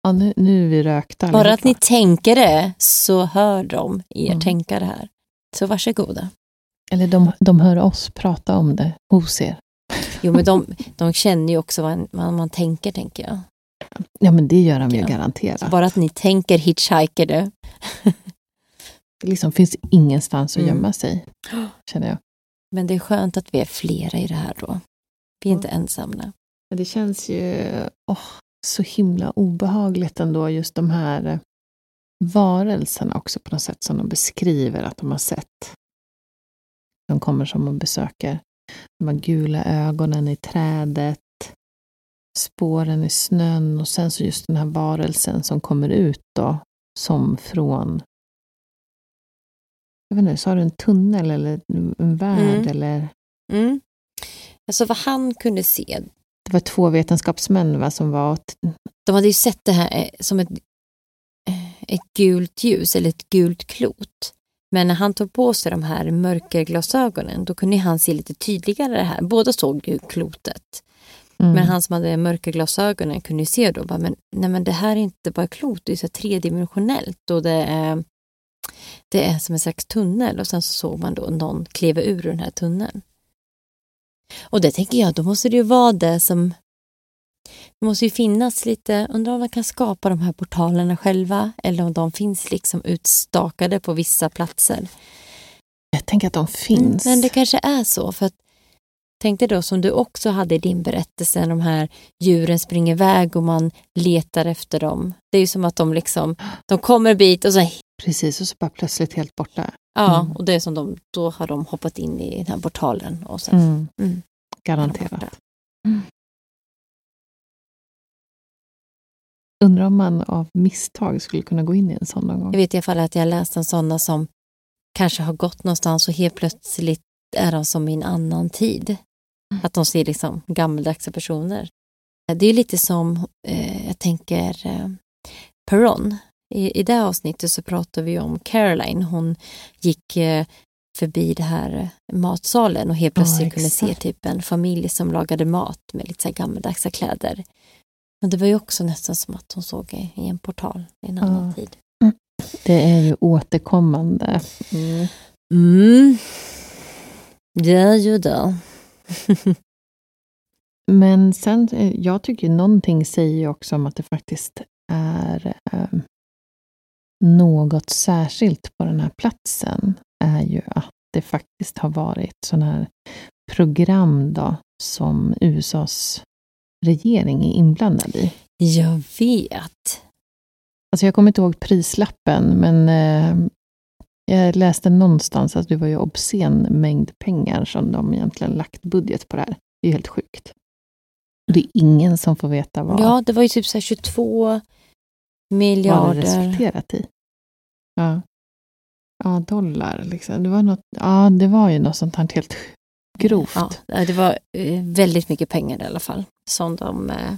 Speaker 2: Ja, nu, nu är vi rökta
Speaker 1: Bara att
Speaker 2: allihopa.
Speaker 1: ni tänker det så hör de er
Speaker 2: Mm.
Speaker 1: tänka det här. Så varsågoda.
Speaker 2: Eller de, de hör oss prata om det hos er.
Speaker 1: Jo men de, de känner ju också vad, vad man tänker tänker jag.
Speaker 2: Ja, men det gör de ju
Speaker 1: Ja.
Speaker 2: garanterat.
Speaker 1: Så bara att ni tänker hitchhiker det.
Speaker 2: Det [laughs] liksom finns ingenstans att
Speaker 1: Mm.
Speaker 2: gömma sig, [gasps] känner jag.
Speaker 1: Men det är skönt att vi är flera i det här då. Vi är inte ensamma.
Speaker 2: Det känns ju åh, så himla obehagligt ändå, just de här eh, varelserna också på något sätt som de beskriver att de har sett. De kommer som och besöker de här gula ögonen i trädet, spåren i snön och sen så just den här varelsen som kommer ut då, som från jag vet inte, sa du en tunnel eller en värld
Speaker 1: Mm.
Speaker 2: eller?
Speaker 1: Mm. Alltså vad han kunde se,
Speaker 2: Det var två vetenskapsmän va, som var
Speaker 1: de hade ju sett det här eh, som ett, eh, ett gult ljus eller ett gult klot. Men när han tog på sig de här mörkerglasögonen då kunde han se lite tydligare det här. Båda såg ju klotet.
Speaker 2: Mm.
Speaker 1: Men han som hade mörkerglasögonen kunde ju se då, bara, men, nej men det här är inte bara klot, det är så tredimensionellt och det är, det är som en slags tunnel och sen så såg man då någon kliva ur den här tunneln. Och det tänker jag, då måste det ju vara det som det måste ju finnas lite, undrar om man kan skapa de här portalerna själva eller om de finns liksom utstakade på vissa platser.
Speaker 2: Jag tänker att de finns.
Speaker 1: Men det kanske är så, för att Tänk dig då som du också hade i din berättelse, de här djuren springer iväg och man letar efter dem. Det är ju som att de liksom, de kommer en bit och så...
Speaker 2: Precis, och så bara plötsligt helt borta.
Speaker 1: Ja,
Speaker 2: Mm.
Speaker 1: och det är som de, då har de hoppat in i den här portalen och sen...
Speaker 2: Mm.
Speaker 1: Mm.
Speaker 2: Garanterat. Mm. Undrar om man av misstag skulle kunna gå in i en sån någon gång.
Speaker 1: Jag vet i alla fall att jag läst en sådana som kanske har gått någonstans och helt plötsligt är de som i en annan tid. Att de ser liksom gammaldags personer. Det är lite som, eh, jag tänker, eh, Perron. I, I det avsnittet så pratar vi om Caroline. Hon gick eh, förbi det här eh, matsalen och helt plötsligt kunde se typ en familj som lagade mat med lite så gammaldags kläder. Men det var ju också nästan som att hon såg i, en portal i en annan
Speaker 2: Ja.
Speaker 1: tid.
Speaker 2: Det är ju återkommande.
Speaker 1: Mm. Det är ju det. [laughs]
Speaker 2: Men sen, eh, jag tycker någonting säger ju också om att det faktiskt är eh, något särskilt på den här platsen är ju att det faktiskt har varit sådana här program då, som USAs regering är inblandad i.
Speaker 1: Jag vet.
Speaker 2: Alltså jag kommer inte ihåg prislappen, men eh, jag läste någonstans att det var ju obscen mängd pengar som de egentligen lagt budget på det här. Det är ju helt sjukt. Det är ingen som får veta vad...
Speaker 1: Ja, det var ju typ så här 22 miljarder.
Speaker 2: Vad har
Speaker 1: det
Speaker 2: resulterat i. Ja. ja, dollar. Liksom. Det, var något, ja, det var ju något sånt här helt grovt.
Speaker 1: Ja, det var eh, väldigt mycket pengar i alla fall. Som de, eh...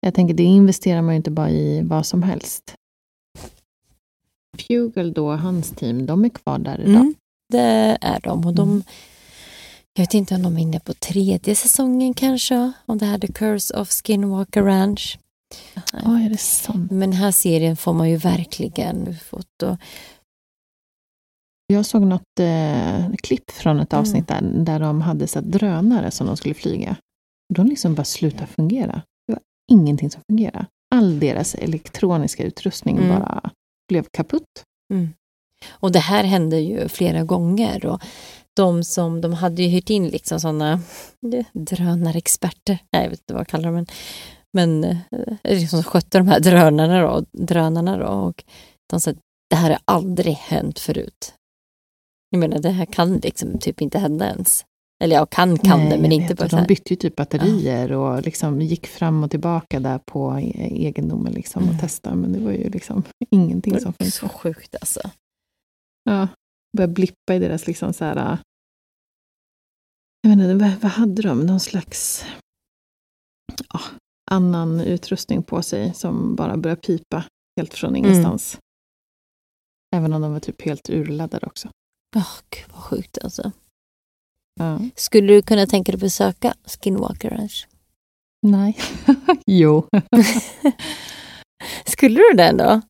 Speaker 2: Jag tänker, det investerar man ju inte bara i vad som helst. Fugal då, hans team, de är kvar där idag.
Speaker 1: Mm, det är de. Och de
Speaker 2: mm.
Speaker 1: Jag vet inte om de är inne på tredje säsongen kanske, om det här The Curse of Skinwalker Ranch.
Speaker 2: Ja, är det sant?
Speaker 1: Men här serien får man ju verkligen. Och,
Speaker 2: Jag såg något eh, klipp från ett
Speaker 1: Mm.
Speaker 2: avsnitt där, där de hade så här drönare som de skulle flyga. De liksom bara slutade fungera. Det var ingenting som fungerade. All deras elektroniska utrustning
Speaker 1: Mm.
Speaker 2: bara blev kaputt.
Speaker 1: och det här hände ju flera gånger. Och de som de hade ju hyrt in liksom sådana drönarexperter. Nej, jag vet inte vad jag kallar dem. Men, men liksom som skötte de här drönarna då, drönarna då. Och de sa att det här har aldrig hänt förut. Jag menar, det här kan liksom typ inte hända ens. Eller ja, kan kan
Speaker 2: Nej,
Speaker 1: det, men
Speaker 2: jag
Speaker 1: inte
Speaker 2: och
Speaker 1: så
Speaker 2: De
Speaker 1: här.
Speaker 2: bytte ju typ batterier och liksom gick fram och tillbaka där på e- egendomen liksom
Speaker 1: Mm.
Speaker 2: och testade. Men det var ju liksom [laughs] ingenting som
Speaker 1: Så
Speaker 2: funkade.
Speaker 1: sjukt alltså.
Speaker 2: Ja, började blippa i deras liksom så här... äh, Jag vet inte, vad, vad hade de? Någon slags ja, annan utrustning på sig som bara började pipa helt från
Speaker 1: Mm.
Speaker 2: ingenstans. Även om de var typ helt urladdade också.
Speaker 1: Åh, gud vad sjukt alltså.
Speaker 2: Ja.
Speaker 1: Skulle du kunna tänka dig att besöka Skinwalker Ranch?
Speaker 2: Nej. [laughs] jo. [laughs]
Speaker 1: Skulle du det ändå?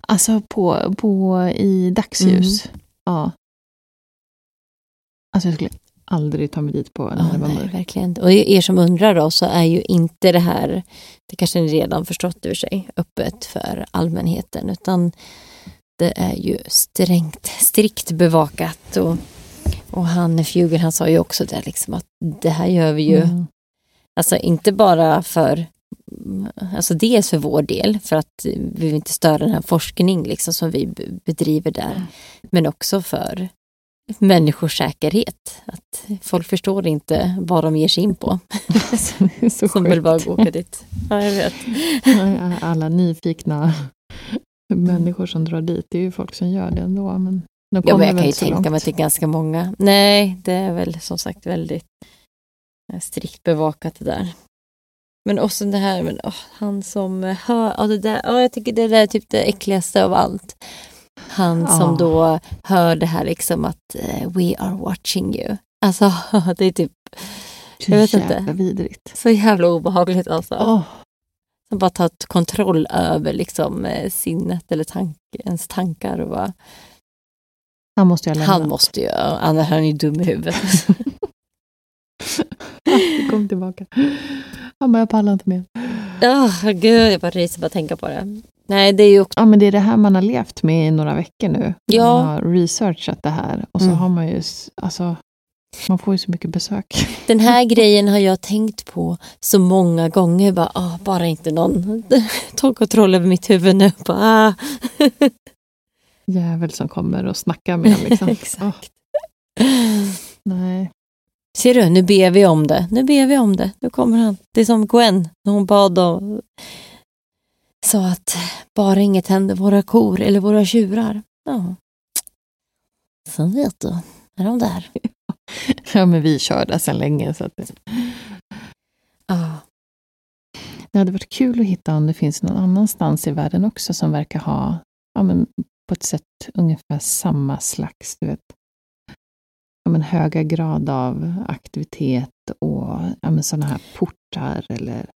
Speaker 2: Alltså på, på i dagsljus.
Speaker 1: Mm.
Speaker 2: Ja. Alltså jag skulle aldrig ta mig dit på när
Speaker 1: Ja,
Speaker 2: det var mörkt.
Speaker 1: verkligen. Och er som undrar då så är ju inte det här, det kanske ni redan förstått ur sig, öppet för allmänheten utan det är ju strängt, strikt bevakat och, och han Fugel han sa ju också det liksom att det här gör vi ju,
Speaker 2: Mm.
Speaker 1: alltså inte bara för Alltså dels för vår del, för att vi vill inte störa den här forskning liksom som vi bedriver där. Men också för människors säkerhet. Att folk förstår inte vad de ger sig in på. [laughs]
Speaker 2: Så
Speaker 1: Som vill bara gå åka dit. Ja, jag vet.
Speaker 2: Alla nyfikna människor som drar dit, det är ju folk som gör det ändå. Men de
Speaker 1: Ja, men jag kan ju tänka mig att det är ganska många. Nej, det är väl som sagt väldigt eh, strikt bevakat det där. Men också det här, men, åh, han som hör, ja, det där, ja, jag tycker det där är typ det äckligaste av allt. Han som då hör det här liksom att eh, we are watching you. Alltså [laughs] det är typ, jag vet inte,
Speaker 2: vidrigt.
Speaker 1: så jävla obehagligt alltså.
Speaker 2: Åh,
Speaker 1: Som bara tagit kontroll över liksom eh, sinnet eller tank, ens tankar. Och bara,
Speaker 2: han måste jag lämna.
Speaker 1: han måste ju, annars är han ju dum i huvudet.
Speaker 2: Det [laughs] kom tillbaka. Han bara, jag pallar inte mer.
Speaker 1: oh, gud, jag bara ryser bara tänka på det. Nej, det är ju också,
Speaker 2: Ja, men det är det här man har levt med i några veckor nu.
Speaker 1: Ja.
Speaker 2: Man har researchat det här och så
Speaker 1: Mm.
Speaker 2: har man ju, alltså, man får ju så mycket besök.
Speaker 1: den här [laughs] grejen har jag tänkt på så många gånger. Bara, ah, bara inte någon [laughs] tar kontroll över mitt huvud nu. Bara, ah. [laughs]
Speaker 2: Jävel som kommer och snackar med en liksom.
Speaker 1: Exakt.
Speaker 2: Åh, nej.
Speaker 1: Ser du, nu ber vi om det. Nu ber vi om det. Nu kommer han. Det är som Gwen när hon bad och sa att bara inget händer våra kor eller våra tjurar. Ja. Så vet du, är de där. [laughs]
Speaker 2: Ja, men vi kör det sedan länge. Så att det,
Speaker 1: Ja.
Speaker 2: det hade varit kul att hitta om det finns någon annanstans i världen också som verkar ha, ja, men på ett sätt ungefär samma slags, du vet, ja, men höga grad av aktivitet och ja, men sådana här portar eller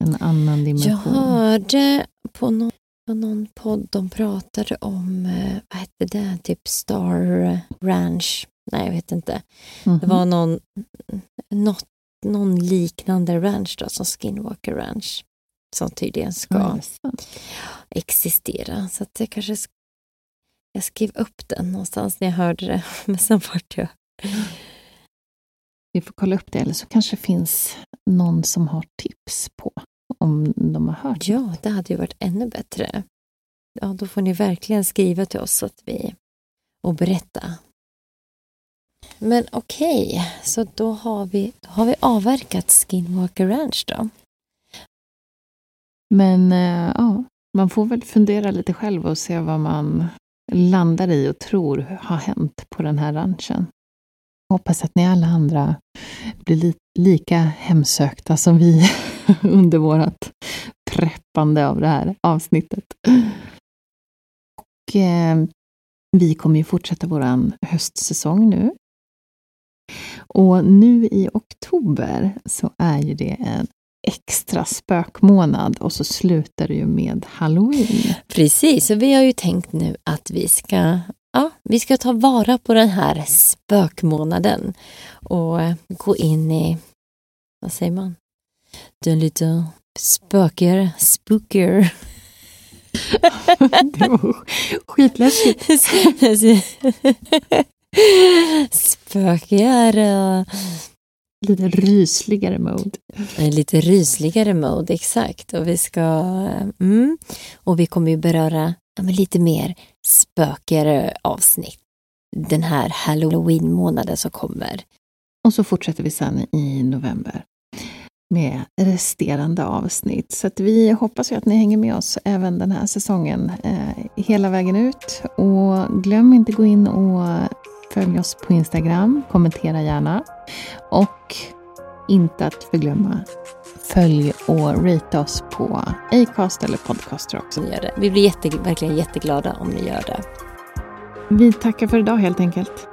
Speaker 2: en annan
Speaker 1: Jag
Speaker 2: dimension.
Speaker 1: hörde på någon, på någon podd de pratade om, eh, vad hette det, typ Star Ranch. Nej, jag vet inte.
Speaker 2: Mhm.
Speaker 1: Det var någon, något, någon liknande ranch då, som Skinwalker Ranch. Som tydligen ska
Speaker 2: sant?
Speaker 1: existera. Så att jag kanske sk- jag skrev upp den någonstans när jag hörde det. [laughs] Men sen vart jag...
Speaker 2: Vi får kolla upp det, eller så kanske det finns någon som har tips på om de har hört.
Speaker 1: Ja, det hade ju varit ännu bättre. Ja, då får ni verkligen skriva till oss så att vi, och berätta. Men okej, så då har, vi, då har vi avverkat Skinwalker Ranch då.
Speaker 2: Men eh, ja, man får väl fundera lite själv och se vad man landar i och tror har hänt på den här ranchen. Hoppas att ni alla andra blir li lika hemsökta som vi [laughs] [laughs] under vårt preppande av det här avsnittet. Och eh, vi kommer ju fortsätta vår höstsäsong nu. Och nu i oktober så är ju det en extra spökmånad och så slutar det ju med halloween.
Speaker 1: Precis, och vi har ju tänkt nu att vi ska, ja, vi ska ta vara på den här spökmånaden och gå in i, vad säger man, den lite spökigare, spookier.
Speaker 2: Det [laughs] var skitläskigt.
Speaker 1: spökigare,
Speaker 2: Lite rysligare mode.
Speaker 1: lite rysligare mode, exakt. Och vi ska, mm, och vi kommer ju beröra ja, lite mer spökigare avsnitt den här halloween-månaden som kommer.
Speaker 2: Och så fortsätter vi sen i november med resterande avsnitt. Så vi hoppas ju att ni hänger med oss även den här säsongen eh, hela vägen ut. Och glöm inte gå in och följ oss på Instagram, kommentera gärna. Och inte att förglömma, följ och rate oss på Acast eller Podcaster också.
Speaker 1: Gör det. Vi blir jätte, verkligen jätteglada om ni gör det.
Speaker 2: Vi tackar för idag helt enkelt.